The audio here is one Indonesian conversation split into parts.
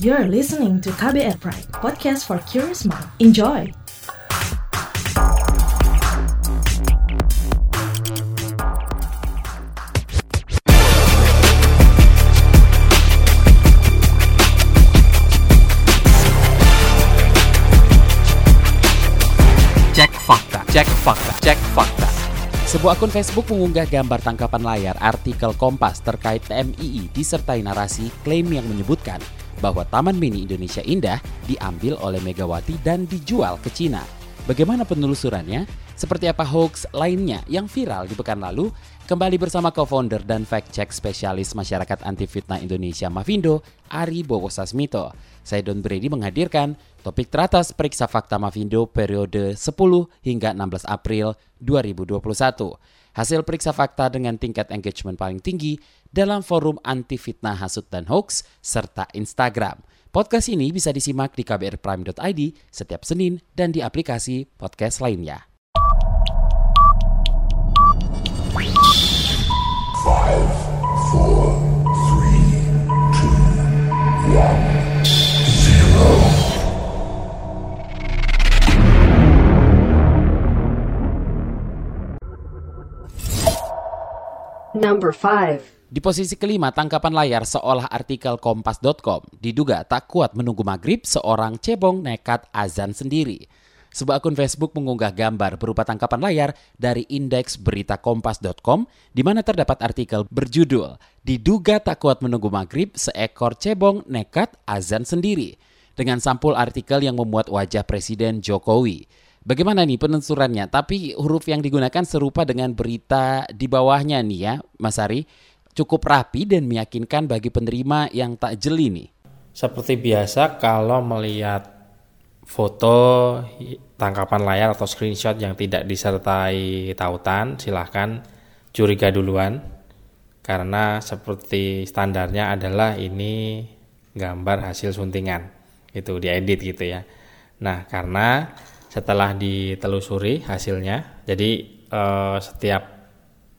You're listening to KBR Pride, podcast for curious mind. Enjoy! Cek fakta, cek fakta, cek fakta. Sebuah akun Facebook mengunggah gambar tangkapan layar artikel Kompas terkait TMII disertai narasi klaim yang menyebutkan bahwa Taman Mini Indonesia Indah diambil oleh Megawati dan dijual ke Cina. Bagaimana penelusurannya? Seperti apa hoax lainnya yang viral di pekan lalu? Kembali bersama co-founder dan fact-check spesialis masyarakat anti fitnah Indonesia Mavindo, Ari Bowo Sasmito. Saya Don Brady menghadirkan topik teratas periksa fakta Mavindo periode 10 hingga 16 April 2021. Hasil periksa fakta dengan tingkat engagement paling tinggi dalam forum anti fitnah hasut dan hoax serta Instagram. Podcast ini bisa disimak di kbrprime.id setiap Senin dan di aplikasi podcast lainnya. Number 5. Di posisi kelima, tangkapan layar seolah artikel kompas.com diduga tak kuat menunggu maghrib seorang cebong nekat azan sendiri. Sebuah akun Facebook mengunggah gambar berupa tangkapan layar dari indeks berita kompas.com di mana terdapat artikel berjudul Diduga tak kuat menunggu maghrib, seekor cebong nekat azan sendiri. Dengan sampul artikel yang memuat wajah Presiden Jokowi. Bagaimana nih penelusurannya? Tapi huruf yang digunakan serupa dengan berita di bawahnya nih ya, Mas Ari. Cukup rapi dan meyakinkan bagi penerima yang tak jeli nih. Seperti biasa kalau melihat foto tangkapan layar atau screenshot yang tidak disertai tautan, silahkan curiga duluan. Karena seperti standarnya adalah ini gambar hasil suntingan, itu diedit gitu ya. Nah, karena setelah ditelusuri hasilnya, jadi eh, setiap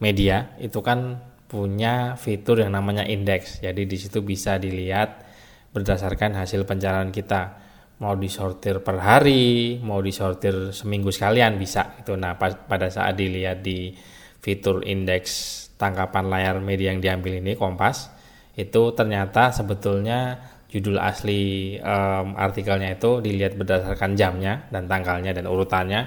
media itu kan punya fitur yang namanya indeks. Jadi di situ bisa dilihat berdasarkan hasil pencarian kita. Mau disortir per hari, mau disortir seminggu sekalian bisa itu. Nah, pada saat dilihat di fitur indeks tangkapan layar media yang diambil ini Kompas, itu ternyata sebetulnya judul asli um, artikelnya itu dilihat berdasarkan jamnya dan tanggalnya dan urutannya.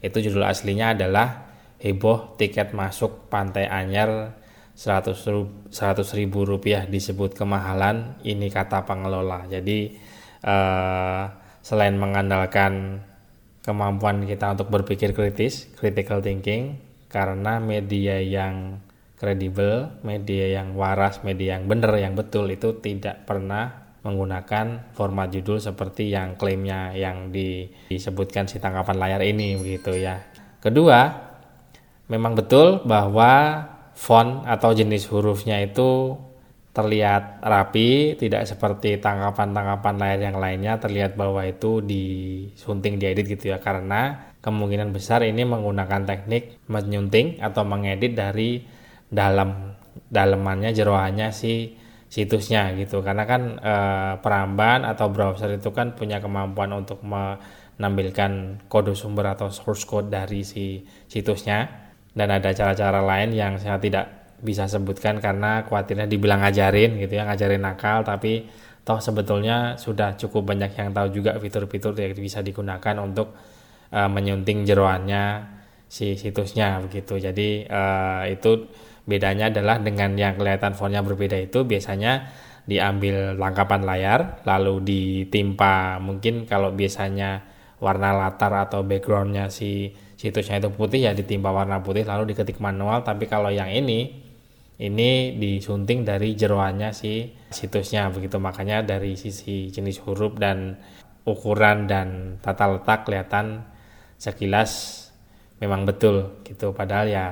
Itu judul aslinya adalah heboh tiket masuk Pantai Anyar 100 ribu rupiah disebut kemahalan ini kata pengelola. Jadi eh, selain mengandalkan kemampuan kita untuk berpikir kritis critical thinking karena media yang kredibel media yang waras media yang benar yang betul itu tidak pernah menggunakan format judul seperti yang klaimnya yang disebutkan si tangkapan layar ini begitu ya. Kedua memang betul bahwa font atau jenis hurufnya itu terlihat rapi, tidak seperti tangkapan-tangkapan layar yang lainnya terlihat bahwa itu disunting diedit gitu ya. Karena kemungkinan besar ini menggunakan teknik menyunting atau mengedit dari dalam dalemannya jeroannya si situsnya gitu. Karena kan e, peramban atau browser itu kan punya kemampuan untuk menampilkan kode sumber atau source code dari si situsnya dan ada cara-cara lain yang saya tidak bisa sebutkan karena khawatirnya dibilang ngajarin gitu ya ngajarin nakal tapi toh sebetulnya sudah cukup banyak yang tahu juga fitur-fitur yang bisa digunakan untuk uh, menyunting jeroannya si situsnya begitu. Jadi uh, itu bedanya adalah dengan yang kelihatan fontnya berbeda itu biasanya diambil langkapan layar lalu ditimpa mungkin kalau biasanya warna latar atau backgroundnya si situsnya itu putih ya ditimpa warna putih lalu diketik manual. Tapi kalau yang ini ini disunting dari jeroannya si situsnya begitu. Makanya dari sisi jenis huruf dan ukuran dan tata letak kelihatan sekilas memang betul gitu. Padahal ya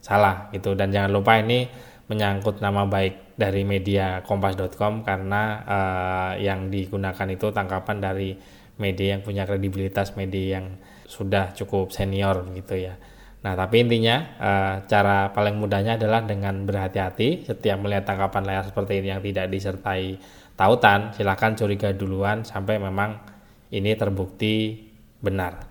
salah gitu. Dan jangan lupa ini menyangkut nama baik dari media kompas.com karena uh, yang digunakan itu tangkapan dari media yang punya kredibilitas media yang sudah cukup senior gitu ya Nah, tapi intinya uh, cara paling mudahnya adalah dengan berhati-hati setiap melihat tangkapan layar seperti ini yang tidak disertai tautan, silakan curiga duluan sampai memang ini terbukti benar.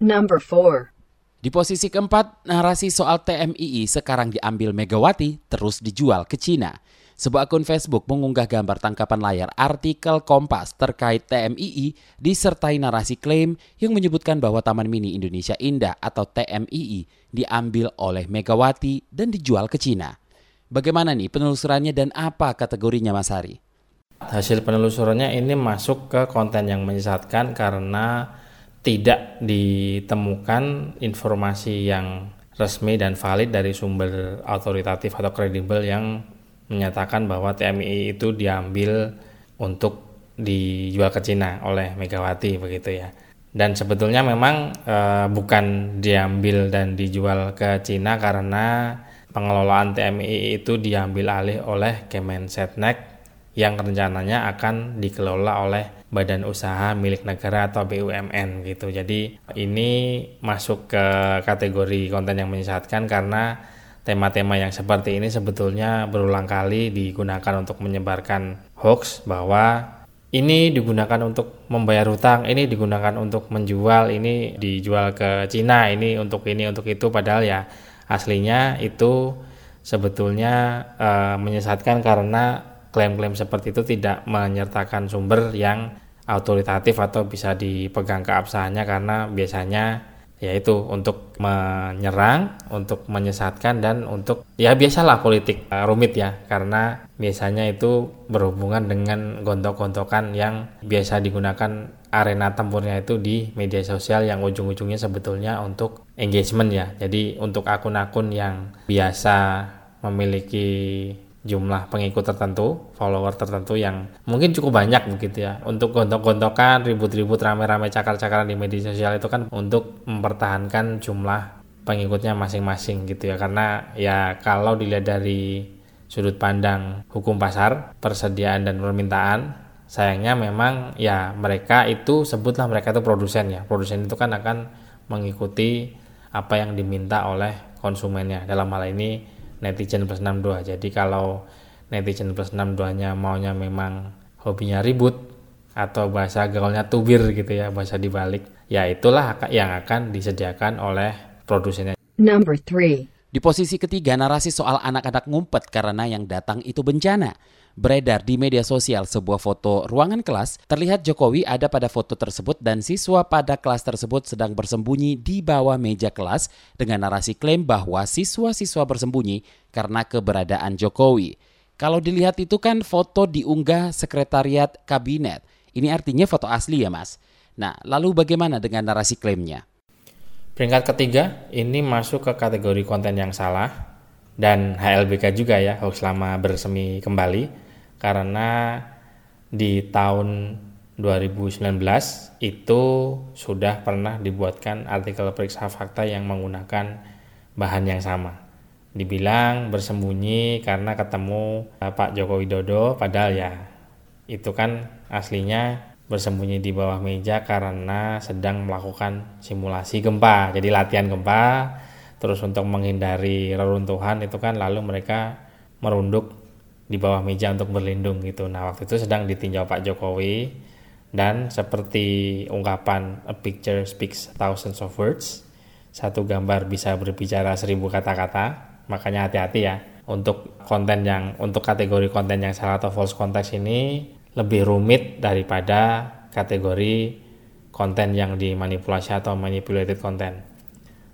Number 4. Di posisi keempat, narasi soal TMII sekarang diambil Megawati terus dijual ke Cina. Sebuah akun Facebook mengunggah gambar tangkapan layar artikel Kompas terkait TMII disertai narasi klaim yang menyebutkan bahwa Taman Mini Indonesia Indah atau TMII diambil oleh Megawati dan dijual ke Cina. Bagaimana nih penelusurannya dan apa kategorinya Mas Hari? Hasil penelusurannya ini masuk ke konten yang menyesatkan karena tidak ditemukan informasi yang resmi dan valid dari sumber autoritatif atau kredibel yang menyatakan bahwa TMI itu diambil untuk dijual ke Cina oleh Megawati begitu ya. Dan sebetulnya memang e, bukan diambil dan dijual ke Cina karena pengelolaan TMI itu diambil alih oleh Kemensetnek yang rencananya akan dikelola oleh badan usaha milik negara atau BUMN gitu. Jadi ini masuk ke kategori konten yang menyesatkan karena tema-tema yang seperti ini sebetulnya berulang kali digunakan untuk menyebarkan hoax bahwa ini digunakan untuk membayar hutang, ini digunakan untuk menjual, ini dijual ke Cina, ini untuk ini untuk itu. Padahal ya aslinya itu sebetulnya e, menyesatkan karena klaim-klaim seperti itu tidak menyertakan sumber yang autoritatif atau bisa dipegang keabsahannya karena biasanya yaitu untuk menyerang, untuk menyesatkan dan untuk ya biasalah politik uh, rumit ya karena biasanya itu berhubungan dengan gontok-gontokan yang biasa digunakan arena tempurnya itu di media sosial yang ujung-ujungnya sebetulnya untuk engagement ya. Jadi untuk akun-akun yang biasa memiliki jumlah pengikut tertentu, follower tertentu yang mungkin cukup banyak begitu ya. Untuk gontok-gontokan, ribut-ribut rame-rame cakar-cakaran di media sosial itu kan untuk mempertahankan jumlah pengikutnya masing-masing gitu ya. Karena ya kalau dilihat dari sudut pandang hukum pasar, persediaan dan permintaan, sayangnya memang ya mereka itu sebutlah mereka itu produsen ya. Produsen itu kan akan mengikuti apa yang diminta oleh konsumennya. Dalam hal ini netizen plus 62 jadi kalau netizen plus 62 nya maunya memang hobinya ribut atau bahasa gaulnya tubir gitu ya bahasa dibalik ya itulah yang akan disediakan oleh produsennya Number three. Di posisi ketiga narasi soal anak-anak ngumpet karena yang datang itu bencana. Beredar di media sosial sebuah foto ruangan kelas, terlihat Jokowi ada pada foto tersebut dan siswa pada kelas tersebut sedang bersembunyi di bawah meja kelas dengan narasi klaim bahwa siswa-siswa bersembunyi karena keberadaan Jokowi. Kalau dilihat itu kan foto diunggah sekretariat kabinet. Ini artinya foto asli ya mas. Nah lalu bagaimana dengan narasi klaimnya? Peringkat ketiga ini masuk ke kategori konten yang salah dan HLBK juga ya hoax lama bersemi kembali karena di tahun 2019 itu sudah pernah dibuatkan artikel periksa fakta yang menggunakan bahan yang sama. Dibilang bersembunyi karena ketemu eh, Pak Joko Widodo, padahal ya itu kan aslinya bersembunyi di bawah meja karena sedang melakukan simulasi gempa. Jadi latihan gempa, terus untuk menghindari reruntuhan itu kan lalu mereka merunduk di bawah meja untuk berlindung gitu. Nah waktu itu sedang ditinjau Pak Jokowi dan seperti ungkapan a picture speaks thousands of words, satu gambar bisa berbicara seribu kata-kata. Makanya hati-hati ya untuk konten yang untuk kategori konten yang salah atau false context ini lebih rumit daripada kategori konten yang dimanipulasi atau manipulated content.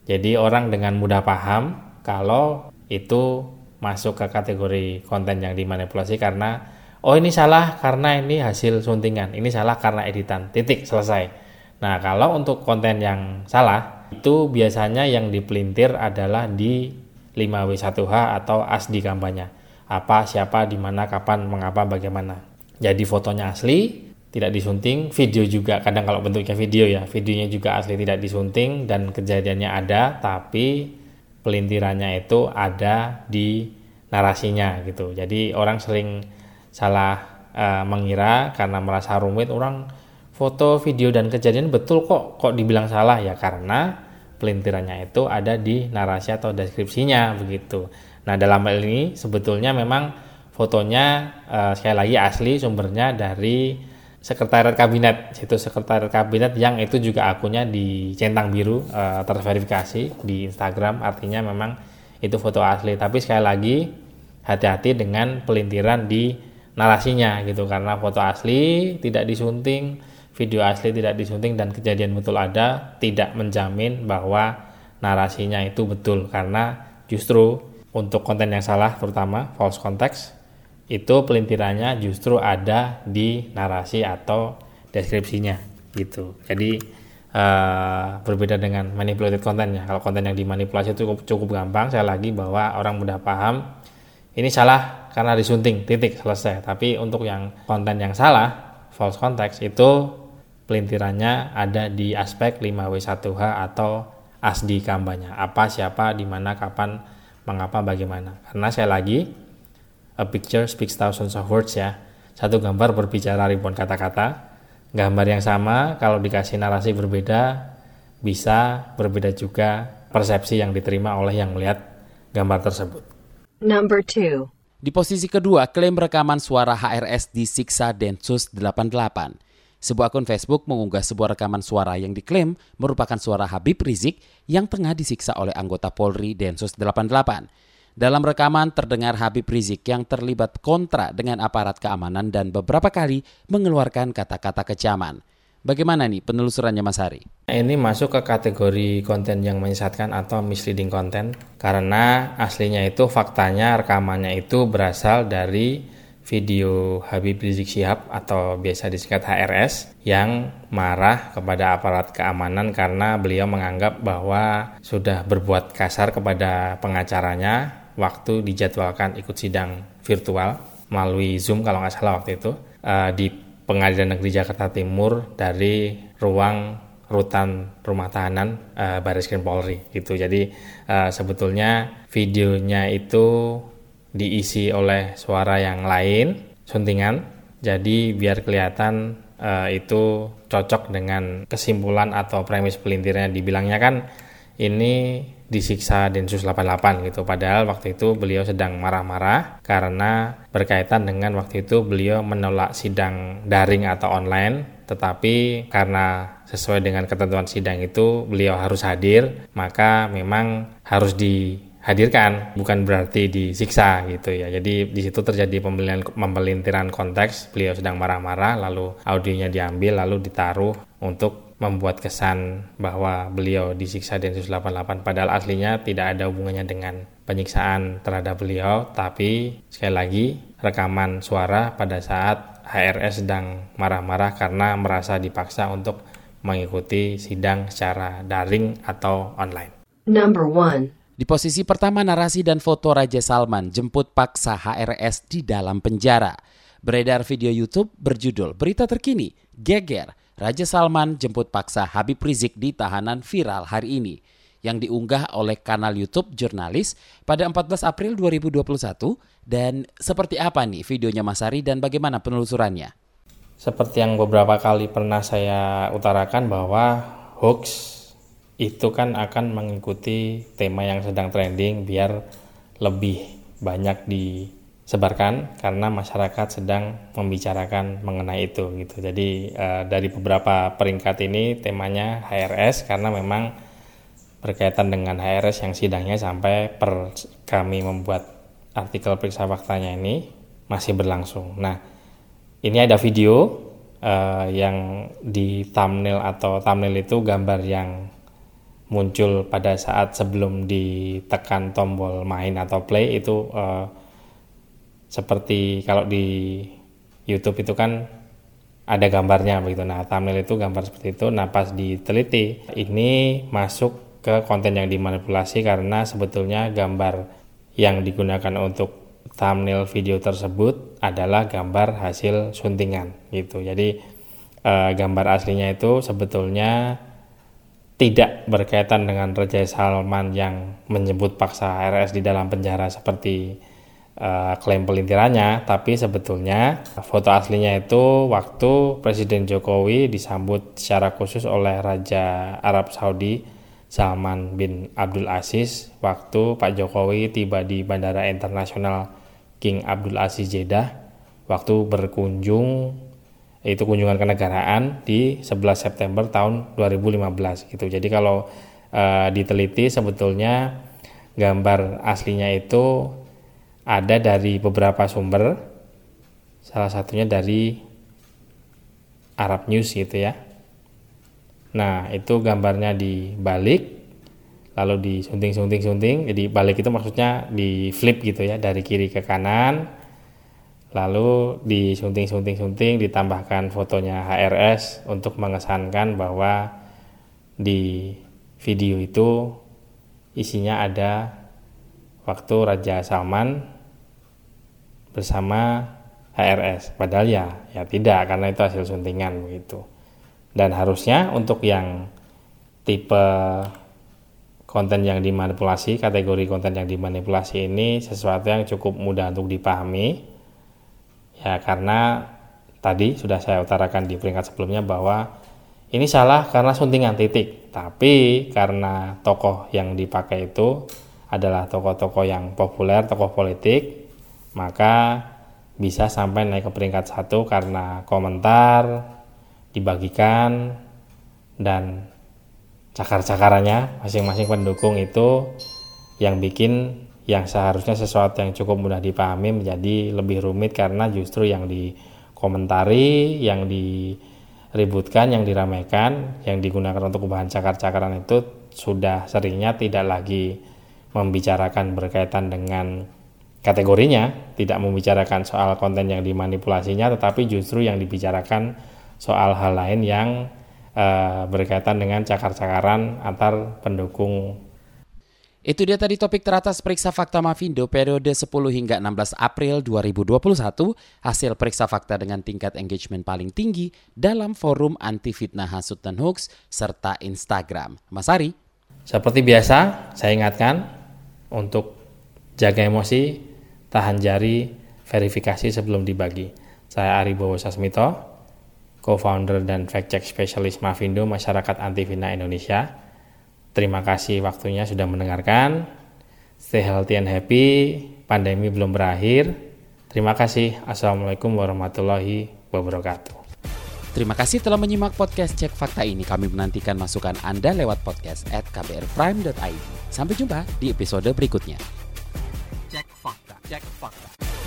Jadi orang dengan mudah paham kalau itu masuk ke kategori konten yang dimanipulasi karena oh ini salah karena ini hasil suntingan, ini salah karena editan. Titik selesai. Nah, kalau untuk konten yang salah itu biasanya yang dipelintir adalah di 5W1H atau ASDI kampanye. Apa, siapa, di mana, kapan, mengapa, bagaimana. Jadi fotonya asli, tidak disunting, video juga kadang kalau bentuknya video ya, videonya juga asli tidak disunting dan kejadiannya ada tapi pelintirannya itu ada di narasinya gitu. Jadi orang sering salah uh, mengira karena merasa rumit orang foto, video dan kejadian betul kok kok dibilang salah ya karena pelintirannya itu ada di narasi atau deskripsinya begitu. Nah dalam hal ini sebetulnya memang fotonya uh, sekali lagi asli sumbernya dari sekretariat kabinet itu sekretariat kabinet yang itu juga akunnya di centang biru uh, terverifikasi di Instagram. Artinya memang itu foto asli. Tapi sekali lagi hati-hati dengan pelintiran di narasinya gitu. Karena foto asli tidak disunting video asli tidak disunting dan kejadian betul ada tidak menjamin bahwa narasinya itu betul. Karena justru untuk konten yang salah terutama false context itu pelintirannya justru ada di narasi atau deskripsinya gitu. Jadi uh, berbeda dengan manipulated kontennya. Kalau konten yang dimanipulasi itu cukup, cukup gampang. Saya lagi bahwa orang mudah paham ini salah karena disunting titik selesai. Tapi untuk yang konten yang salah false context itu pelintirannya ada di aspek 5W1H atau asdi kampanye. Apa, siapa, di mana, kapan, mengapa, bagaimana. Karena saya lagi A picture speaks thousands of words ya. Satu gambar berbicara ribuan kata-kata. Gambar yang sama kalau dikasih narasi berbeda bisa berbeda juga persepsi yang diterima oleh yang melihat gambar tersebut. Number two. Di posisi kedua, klaim rekaman suara HRS disiksa Densus 88. Sebuah akun Facebook mengunggah sebuah rekaman suara yang diklaim merupakan suara Habib Rizik yang tengah disiksa oleh anggota Polri Densus 88. Dalam rekaman terdengar Habib Rizik yang terlibat kontra dengan aparat keamanan dan beberapa kali mengeluarkan kata-kata kecaman. Bagaimana nih penelusurannya Mas Hari? Ini masuk ke kategori konten yang menyesatkan atau misleading konten karena aslinya itu faktanya rekamannya itu berasal dari video Habib Rizik Syihab atau biasa disingkat HRS yang marah kepada aparat keamanan karena beliau menganggap bahwa sudah berbuat kasar kepada pengacaranya waktu dijadwalkan ikut sidang virtual melalui Zoom kalau nggak salah waktu itu uh, di Pengadilan Negeri Jakarta Timur dari ruang rutan rumah tahanan uh, Baris Krim Polri gitu. Jadi uh, sebetulnya videonya itu diisi oleh suara yang lain, suntingan. Jadi biar kelihatan uh, itu cocok dengan kesimpulan atau premis pelintirnya dibilangnya kan ini disiksa Densus 88 gitu. Padahal waktu itu beliau sedang marah-marah karena berkaitan dengan waktu itu beliau menolak sidang daring atau online. Tetapi karena sesuai dengan ketentuan sidang itu beliau harus hadir maka memang harus dihadirkan bukan berarti disiksa gitu ya. Jadi di situ terjadi pembelian pembelintiran konteks. Beliau sedang marah-marah lalu audionya diambil lalu ditaruh untuk membuat kesan bahwa beliau disiksa Densus 88 padahal aslinya tidak ada hubungannya dengan penyiksaan terhadap beliau tapi sekali lagi rekaman suara pada saat HRS sedang marah-marah karena merasa dipaksa untuk mengikuti sidang secara daring atau online. Number one. Di posisi pertama narasi dan foto Raja Salman jemput paksa HRS di dalam penjara. Beredar video YouTube berjudul Berita Terkini, Geger, Raja Salman jemput paksa Habib Rizik di tahanan viral hari ini yang diunggah oleh kanal YouTube jurnalis pada 14 April 2021 dan seperti apa nih videonya Mas Ari dan bagaimana penelusurannya? Seperti yang beberapa kali pernah saya utarakan bahwa hoax itu kan akan mengikuti tema yang sedang trending biar lebih banyak di sebarkan karena masyarakat sedang membicarakan mengenai itu gitu. Jadi uh, dari beberapa peringkat ini temanya HRS karena memang berkaitan dengan HRS yang sidangnya sampai per kami membuat artikel periksa faktanya ini masih berlangsung. Nah, ini ada video uh, yang di thumbnail atau thumbnail itu gambar yang muncul pada saat sebelum ditekan tombol main atau play itu uh, seperti kalau di YouTube itu kan ada gambarnya begitu. Nah, thumbnail itu gambar seperti itu. Nah, pas diteliti ini masuk ke konten yang dimanipulasi karena sebetulnya gambar yang digunakan untuk thumbnail video tersebut adalah gambar hasil suntingan gitu. Jadi eh, gambar aslinya itu sebetulnya tidak berkaitan dengan Raja Salman yang menyebut paksa RS di dalam penjara seperti uh, klaim pelintirannya, tapi sebetulnya foto aslinya itu waktu Presiden Jokowi disambut secara khusus oleh Raja Arab Saudi Salman bin Abdul Aziz waktu Pak Jokowi tiba di Bandara Internasional King Abdul Aziz Jeddah waktu berkunjung itu kunjungan kenegaraan di 11 September tahun 2015 gitu. Jadi kalau uh, diteliti sebetulnya gambar aslinya itu ada dari beberapa sumber. Salah satunya dari Arab News gitu ya. Nah, itu gambarnya dibalik lalu disunting-sunting-sunting. Jadi balik itu maksudnya di flip gitu ya dari kiri ke kanan lalu disunting-sunting-sunting ditambahkan fotonya HRS untuk mengesankan bahwa di video itu isinya ada waktu Raja Salman bersama HRS padahal ya ya tidak karena itu hasil suntingan begitu. Dan harusnya untuk yang tipe konten yang dimanipulasi kategori konten yang dimanipulasi ini sesuatu yang cukup mudah untuk dipahami. Ya karena tadi sudah saya utarakan di peringkat sebelumnya bahwa ini salah karena suntingan titik. Tapi karena tokoh yang dipakai itu adalah tokoh-tokoh yang populer, tokoh politik, maka bisa sampai naik ke peringkat satu karena komentar dibagikan dan cakar-cakarannya masing-masing pendukung itu yang bikin yang seharusnya sesuatu yang cukup mudah dipahami menjadi lebih rumit karena justru yang dikomentari, yang diributkan, yang diramaikan, yang digunakan untuk bahan cakar-cakaran itu sudah seringnya tidak lagi membicarakan berkaitan dengan kategorinya, tidak membicarakan soal konten yang dimanipulasinya, tetapi justru yang dibicarakan soal hal lain yang uh, berkaitan dengan cakar-cakaran antar pendukung itu dia tadi topik teratas periksa fakta Mavindo periode 10 hingga 16 April 2021, hasil periksa fakta dengan tingkat engagement paling tinggi dalam forum anti fitnah hasut dan hoax serta Instagram. Mas Ari? Seperti biasa, saya ingatkan untuk jaga emosi, tahan jari, verifikasi sebelum dibagi. Saya Ari Bowo Sasmito, co-founder dan fact-check specialist Mavindo Masyarakat Anti Fitnah Indonesia. Terima kasih waktunya sudah mendengarkan. Stay healthy and happy. Pandemi belum berakhir. Terima kasih. Assalamualaikum warahmatullahi wabarakatuh. Terima kasih telah menyimak podcast Cek Fakta ini. Kami menantikan masukan Anda lewat podcast at kbrprime.id. Sampai jumpa di episode berikutnya. Jack Funk